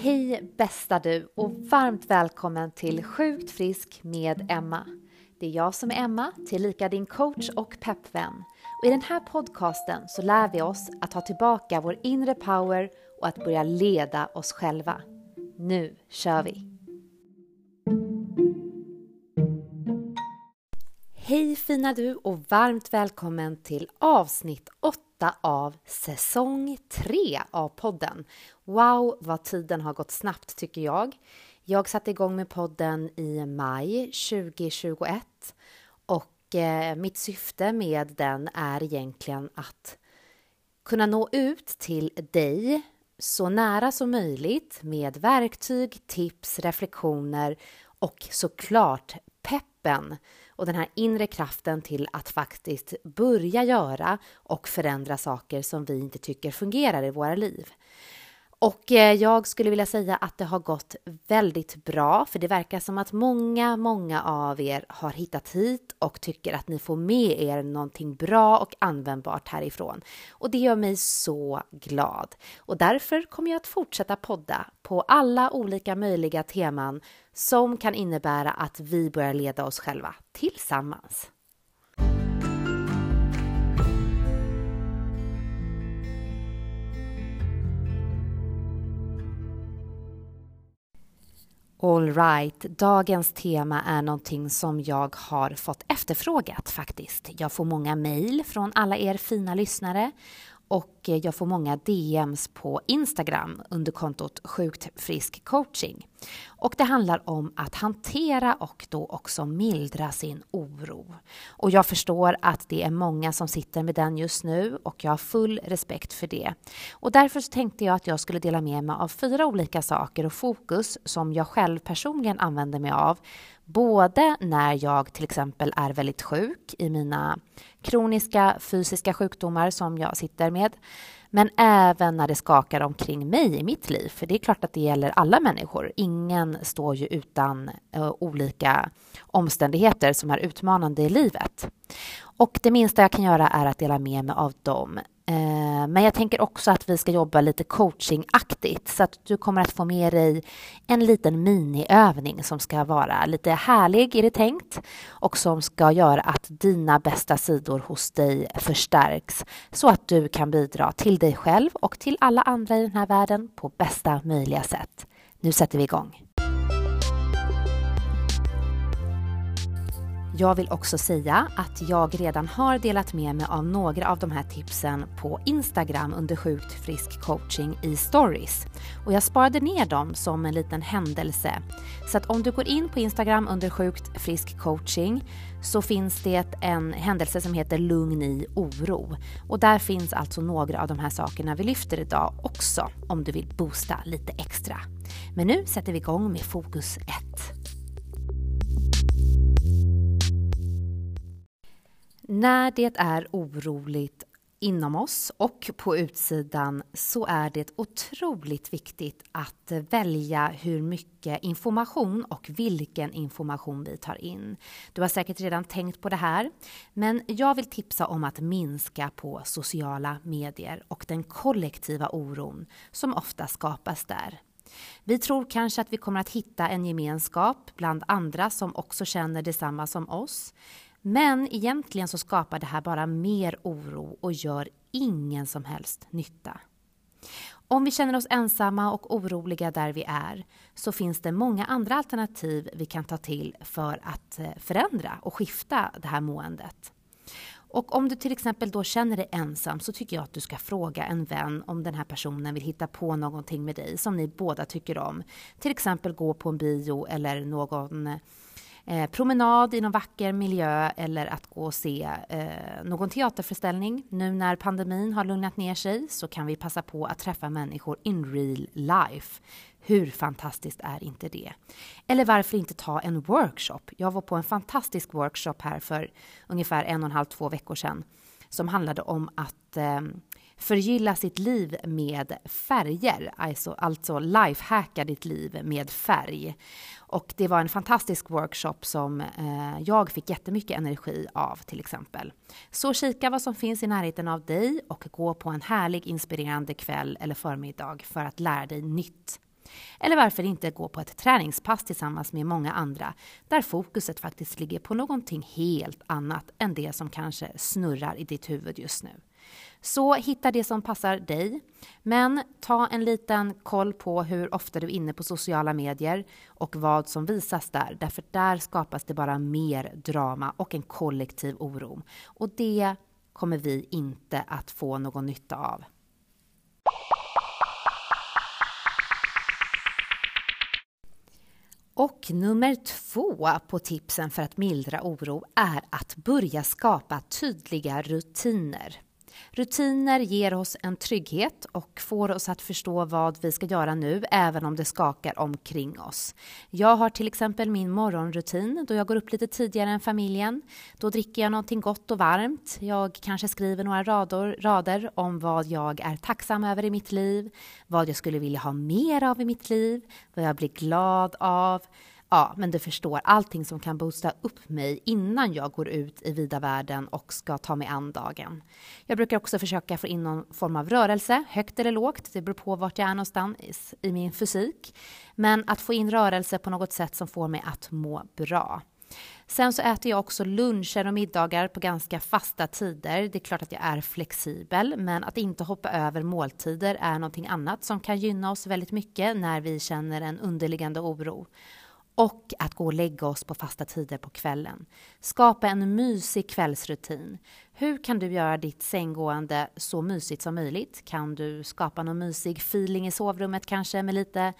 Hej bästa du och varmt välkommen till Sjukt frisk med Emma. Det är jag som är Emma, tillika din coach och peppvän. Och I den här podcasten så lär vi oss att ta tillbaka vår inre power och att börja leda oss själva. Nu kör vi! Hej fina du och varmt välkommen till avsnitt 8 av säsong 3 av podden. Wow, vad tiden har gått snabbt tycker jag. Jag satte igång med podden i maj 2021 och eh, mitt syfte med den är egentligen att kunna nå ut till dig så nära som möjligt med verktyg, tips, reflektioner och såklart peppen och den här inre kraften till att faktiskt börja göra och förändra saker som vi inte tycker fungerar i våra liv. Och eh, jag skulle vilja säga att det har gått väldigt bra, för det verkar som att många, många av er har hittat hit och tycker att ni får med er någonting bra och användbart härifrån. Och det gör mig så glad. Och därför kommer jag att fortsätta podda på alla olika möjliga teman som kan innebära att vi börjar leda oss själva tillsammans. Alright, dagens tema är någonting som jag har fått efterfrågat faktiskt. Jag får många mejl från alla er fina lyssnare och jag får många DMs på Instagram under kontot Sjukt frisk coaching. Och det handlar om att hantera och då också mildra sin oro. Och jag förstår att det är många som sitter med den just nu och jag har full respekt för det. Och därför så tänkte jag att jag skulle dela med mig av fyra olika saker och fokus som jag själv personligen använder mig av Både när jag till exempel är väldigt sjuk i mina kroniska fysiska sjukdomar som jag sitter med, men även när det skakar omkring mig i mitt liv. För det är klart att det gäller alla människor. Ingen står ju utan uh, olika omständigheter som är utmanande i livet. Och det minsta jag kan göra är att dela med mig av dem Eh, men jag tänker också att vi ska jobba lite coachingaktigt så att du kommer att få med dig en liten miniövning som ska vara lite härlig, är det tänkt, och som ska göra att dina bästa sidor hos dig förstärks så att du kan bidra till dig själv och till alla andra i den här världen på bästa möjliga sätt. Nu sätter vi igång. Jag vill också säga att jag redan har delat med mig av några av de här tipsen på Instagram under Sjukt frisk coaching i stories. Och jag sparade ner dem som en liten händelse. Så att om du går in på Instagram under Sjukt frisk coaching så finns det en händelse som heter Lugn i oro. Och där finns alltså några av de här sakerna vi lyfter idag också om du vill boosta lite extra. Men nu sätter vi igång med fokus 1. När det är oroligt inom oss och på utsidan så är det otroligt viktigt att välja hur mycket information och vilken information vi tar in. Du har säkert redan tänkt på det här, men jag vill tipsa om att minska på sociala medier och den kollektiva oron som ofta skapas där. Vi tror kanske att vi kommer att hitta en gemenskap bland andra som också känner detsamma som oss. Men egentligen så skapar det här bara mer oro och gör ingen som helst nytta. Om vi känner oss ensamma och oroliga där vi är så finns det många andra alternativ vi kan ta till för att eh, förändra och skifta det här måendet. Och om du till exempel då känner dig ensam så tycker jag att du ska fråga en vän om den här personen vill hitta på någonting med dig som ni båda tycker om. Till exempel gå på en bio eller någon eh, eh, promenad i någon vacker miljö eller att gå och se eh, någon teaterföreställning. Nu när pandemin har lugnat ner sig så kan vi passa på att träffa människor in real life. Hur fantastiskt är inte det? Eller varför inte ta en workshop? Jag var på en fantastisk workshop här för ungefär en och en halv, två veckor sedan som handlade om att eh, förgylla sitt liv med färger, alltså, alltså lifehacka ditt liv med färg. Och det var en fantastisk workshop som eh, jag fick jättemycket energi av till exempel. Så kika vad som finns i närheten av dig och gå på en härlig inspirerande kväll eller förmiddag för att lära dig nytt. Eller varför inte gå på ett träningspass tillsammans med många andra där fokuset faktiskt ligger på någonting helt annat än det som kanske snurrar i ditt huvud just nu. Så hitta det som passar dig. Men ta en liten koll på hur ofta du är inne på sociala medier och vad som visas där. Därför där skapas det bara mer drama och en kollektiv oro. Och det kommer vi inte att få någon nytta av. Och nummer två på tipsen för att mildra oro är att börja skapa tydliga rutiner. Rutiner ger oss en trygghet och får oss att förstå vad vi ska göra nu, även om det skakar omkring oss. Jag har till exempel min morgonrutin då jag går upp lite tidigare än familjen. Då dricker jag någonting gott och varmt. Jag kanske skriver några rader, rader om vad jag är tacksam över i mitt liv, vad jag skulle vilja ha mer av i mitt liv, vad jag blir glad av. Ja, men du förstår, allting som kan boosta upp mig innan jag går ut i vida världen och ska ta mig an dagen. Jag brukar också försöka få in någon form av rörelse, högt eller lågt, det beror på vart jag är någonstans i min fysik. Men att få in rörelse på något sätt som får mig att må bra. Sen så äter jag också luncher och middagar på ganska fasta tider. Det är klart att jag är flexibel, men att inte hoppa över måltider är någonting annat som kan gynna oss väldigt mycket när vi känner en underliggande oro och att gå och lägga oss på fasta tider på kvällen. Skapa en mysig kvällsrutin. Hur kan du göra ditt sänggående så mysigt som möjligt? Kan du skapa någon mysig feeling i sovrummet kanske med lite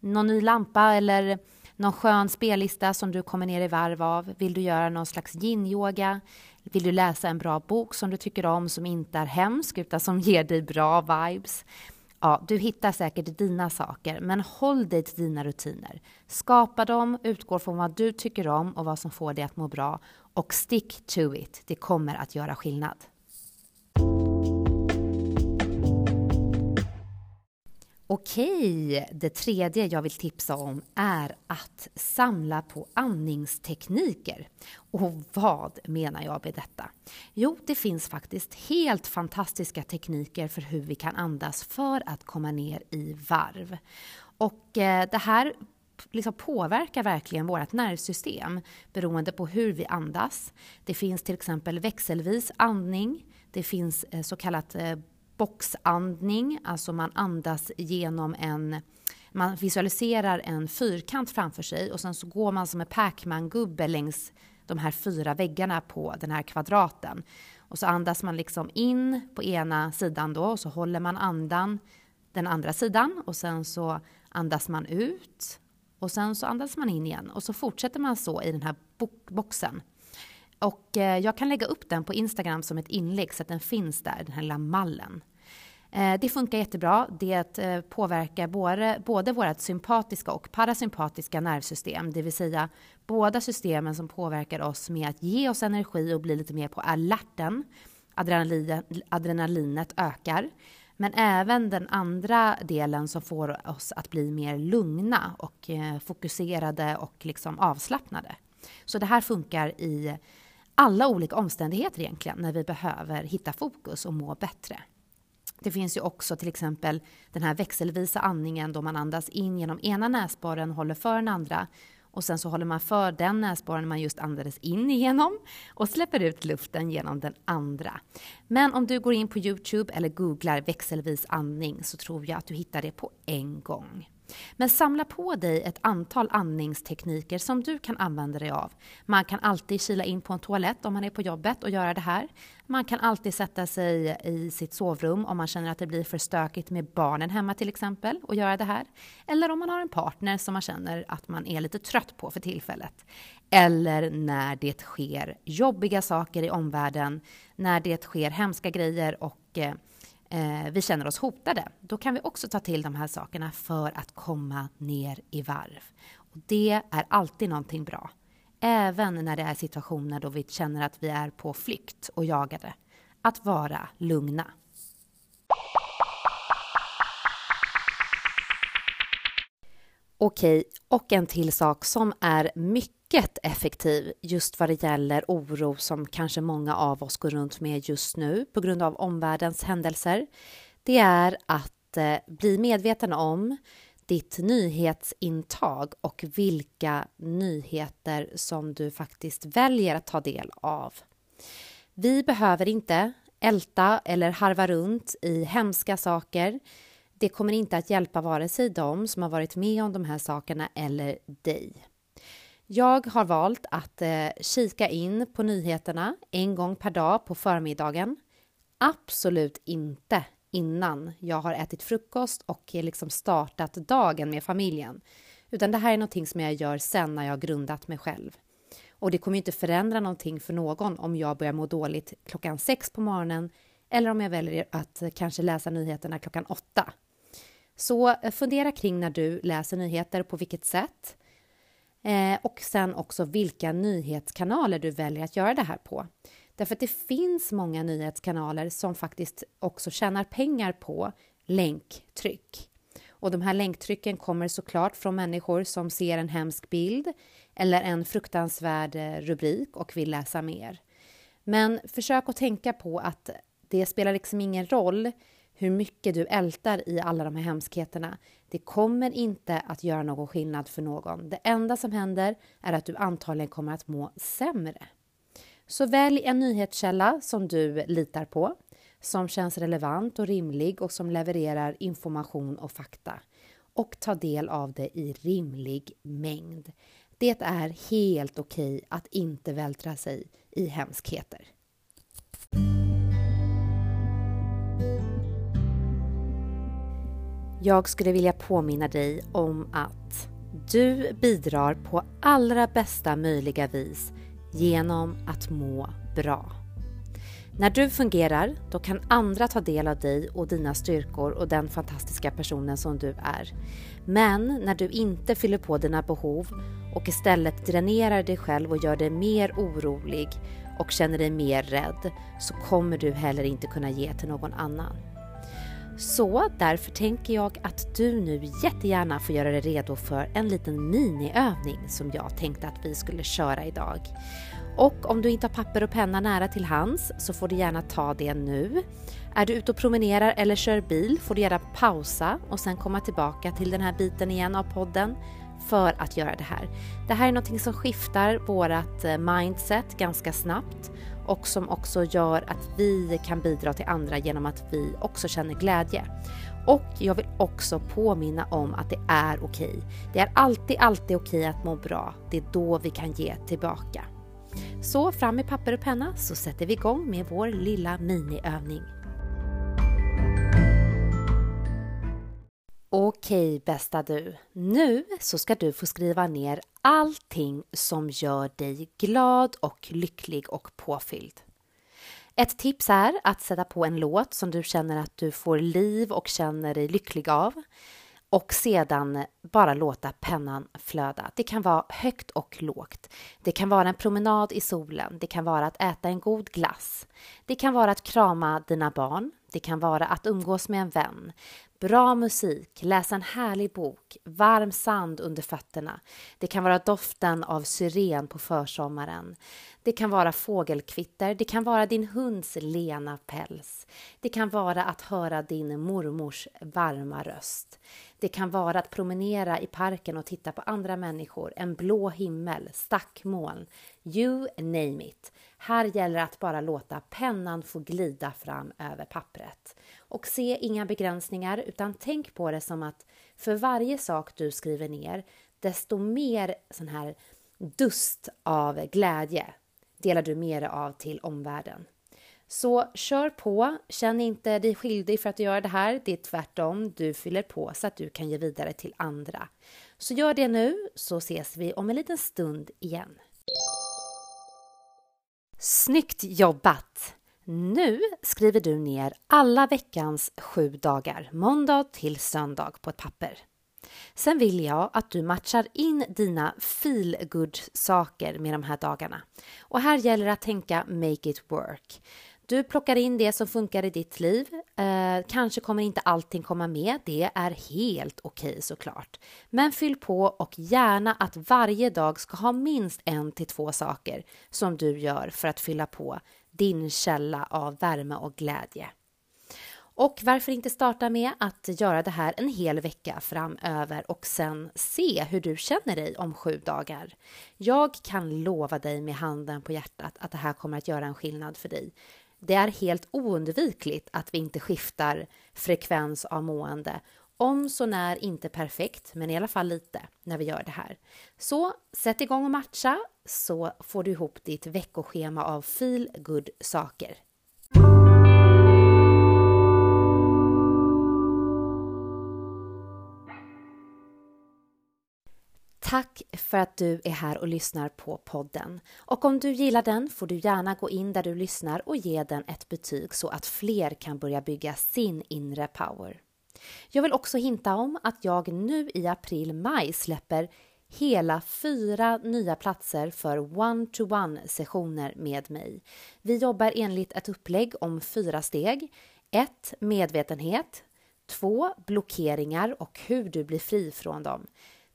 någon ny lampa eller någon skön spellista som du kommer ner i varv av? Vill du göra någon slags yin-yoga? Vill du läsa en bra bok som du tycker om som inte är hemsk utan som ger dig bra vibes? Ja, du hittar säkert dina saker, men håll dig till dina rutiner. Skapa dem, utgå från vad du tycker om och vad som får dig att må bra och stick to it. Det kommer att göra skillnad. Okej, det tredje jag vill tipsa om är att samla på andningstekniker. Och vad menar jag med detta? Jo, det finns faktiskt helt fantastiska tekniker för hur vi kan andas för att komma ner i varv. Och eh, det här liksom påverkar verkligen vårt nervsystem beroende på hur vi andas. Det finns till exempel växelvis andning. Det finns eh, så kallat eh, boxandning, alltså man andas genom en man visualiserar en fyrkant framför sig och sen så går man som en Pac-Man-gubbe längs de här fyra väggarna på den här kvadraten. Och så andas man liksom in på ena sidan då och så håller man andan den andra sidan och sen så andas man ut och sen så andas man in igen och så fortsätter man så i den här boxen. Och eh, jag kan lägga upp den på Instagram som ett inlägg så att den finns där, den här lilla mallen. Eh, det funkar jättebra. Det eh, påverkar både, både vårt sympatiska och parasympatiska nervsystem, det vill säga båda systemen som påverkar oss med att ge oss energi och bli lite mer på alerten. adrenalinet ökar. Men även den andra delen som får oss att bli mer lugna och eh, fokuserade och liksom avslappnade. Så det här funkar i alla olika omständigheter egentligen när vi behöver hitta fokus och må bättre. Det finns ju också till exempel den här växelvisa andningen då man andas in genom ena näsborren och håller för den andra och sen så håller man för den näsborren man just andades in igenom och släpper ut luften genom den andra. Men om du går in på Youtube eller googlar växelvis andning så tror jag att du hittar det på en gång. Men samla på dig ett antal andningstekniker som du kan använda dig av. Man kan alltid kila in på en toalett om man är på jobbet och göra det här. Man kan alltid sätta sig i sitt sovrum om man känner att det blir för stökigt med barnen hemma till exempel och göra det här. Eller om man har en partner som man känner att man är lite trött på för tillfället. Eller när det sker jobbiga saker i omvärlden, när det sker hemska grejer och eh, eh, vi känner oss hotade, då kan vi också ta till de här sakerna för att komma ner i varv. Och det är alltid någonting bra. Även när det är situationer då vi känner att vi är på flykt och jagade. Att vara lugna. Okej, och en till sak som är mycket mycket effektiv just vad det gäller oro som kanske många av oss går runt med just nu på grund av omvärldens händelser. Det är att eh, bli medveten om ditt nyhetsintag och vilka nyheter som du faktiskt väljer att ta del av. Vi behöver inte älta eller harva runt i hemska saker. Det kommer inte att hjälpa vare sig de som har varit med om de här sakerna eller dig. Jag har valt att eh, kika in på nyheterna en gång per dag på förmiddagen. Absolut inte innan jag har ätit frukost och eh, liksom startat dagen med familjen. Utan det här är någonting som jag gör sen när jag har grundat mig själv. Och det kommer inte förändra någonting för någon om jag börjar må dåligt klockan sex på morgonen eller om jag väljer att eh, kanske läsa nyheterna klockan åtta. Så eh, fundera kring när du läser nyheter, på vilket sätt. Eh, och sen också vilka nyhetskanaler du väljer att göra det här på. Därför att det finns många nyhetskanaler som faktiskt också tjänar pengar på länktryck. Och de här länktrycken kommer såklart från människor som ser en hemsk bild eller en fruktansvärd eh, rubrik och vill läsa mer. Men försök att tänka på att det spelar liksom ingen roll hur mycket du ältar i alla de här hemskheterna. Det kommer inte att göra någon skillnad för någon. Det enda som händer är att du antagligen kommer att må sämre. Så välj en nyhetskälla som du litar på, som känns relevant och rimlig och som levererar information och fakta. Och ta del av det i rimlig mängd. Det är helt okej att inte vältra sig i hemskheter. Jag skulle vilja påminna dig om att du bidrar på allra bästa möjliga vis genom att må bra. När du fungerar, då kan andra ta del av dig och dina styrkor och den fantastiska personen som du är. Men när du inte fyller på dina behov och istället dränerar dig själv och gör dig mer orolig och känner dig mer rädd så kommer du heller inte kunna ge till någon annan. Så därför tänker jag att du nu jättegärna får göra dig redo för en liten miniövning som jag tänkte att vi skulle köra idag. Och om du inte har papper och penna nära till hands så får du gärna ta det nu. Är du ute och promenerar eller kör bil får du gärna pausa och sen komma tillbaka till den här biten igen av podden för att göra det här. Det här är någonting som skiftar vårt eh, mindset ganska snabbt och som också gör att vi kan bidra till andra genom att vi också känner glädje. Och jag vill också påminna om att det är okej. Det är alltid, alltid okej att må bra. Det är då vi kan ge tillbaka. Så fram med papper och penna så sätter vi igång med vår lilla miniövning. Okej bästa du, nu så ska du få skriva ner allting som gör dig glad och lycklig och påfylld. Ett tips är att sätta på en låt som du känner att du får liv och känner dig lycklig av och sedan bara låta pennan flöda. Det kan vara högt och lågt. Det kan vara en promenad i solen. Det kan vara att äta en god glass. Det kan vara att krama dina barn. Det kan vara att umgås med en vän. Bra musik, läsa en härlig bok, varm sand under fötterna. Det kan vara doften av syren på försommaren. Det kan vara fågelkvitter, det kan vara din hunds lena päls. Det kan vara att höra din mormors varma röst. Det kan vara att promenera i parken och titta på andra människor, en blå himmel, stackmoln. You name it. Här gäller det att bara låta pennan få glida fram över pappret. Och se inga begränsningar, utan tänk på det som att för varje sak du skriver ner, desto mer sån här dust av glädje delar du med dig av till omvärlden. Så kör på, känn inte dig skyldig för att du gör det här. Det är tvärtom, du fyller på så att du kan ge vidare till andra. Så gör det nu så ses vi om en liten stund igen. Snyggt jobbat! Nu skriver du ner alla veckans sju dagar, måndag till söndag, på ett papper. Sen vill jag att du matchar in dina feel saker med de här dagarna. Och här gäller det att tänka make it work. Du plockar in det som funkar i ditt liv. Eh, kanske kommer inte allting komma med. Det är helt okej okay, såklart. Men fyll på och gärna att varje dag ska ha minst en till två saker som du gör för att fylla på din källa av värme och glädje. Och varför inte starta med att göra det här en hel vecka framöver och sen se hur du känner dig om sju dagar. Jag kan lova dig med handen på hjärtat att det här kommer att göra en skillnad för dig. Det är helt oundvikligt att vi inte skiftar frekvens av mående om så när inte perfekt, men i alla fall lite när vi gör det här. Så sätt igång och matcha så får du ihop ditt veckoschema av feel good saker. Tack för att du är här och lyssnar på podden. Och om du gillar den får du gärna gå in där du lyssnar och ge den ett betyg så att fler kan börja bygga sin inre power. Jag vill också hinta om att jag nu i april-maj släpper hela fyra nya platser för one-to-one sessioner med mig. Vi jobbar enligt ett upplägg om fyra steg. 1. Medvetenhet. 2. Blockeringar och hur du blir fri från dem.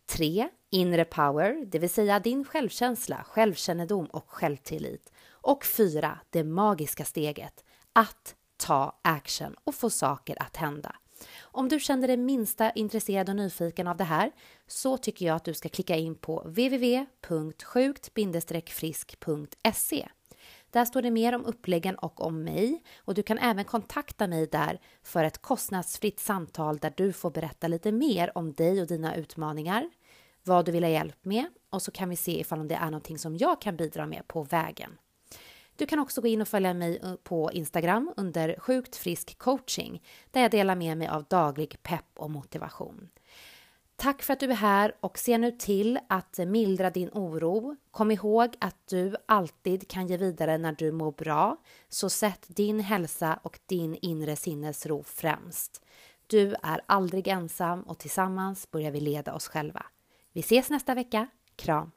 3. Inre power, det vill säga din självkänsla, självkännedom och självtillit. Och 4. Det magiska steget, att ta action och få saker att hända. Om du känner dig minsta intresserad och nyfiken av det här så tycker jag att du ska klicka in på www.sjukt-frisk.se. Där står det mer om uppläggen och om mig och du kan även kontakta mig där för ett kostnadsfritt samtal där du får berätta lite mer om dig och dina utmaningar, vad du vill ha hjälp med och så kan vi se ifall det är någonting som jag kan bidra med på vägen. Du kan också gå in och följa mig eh, på Instagram under Sjukt frisk coaching där jag delar med mig av daglig pepp och motivation. Tack för att du är här och se nu till att mildra din oro. Kom ihåg att du alltid kan ge vidare när du mår bra, så sätt din hälsa och din inre sinnesro främst. Du är aldrig ensam och tillsammans börjar vi leda oss själva. Vi ses nästa vecka. Kram!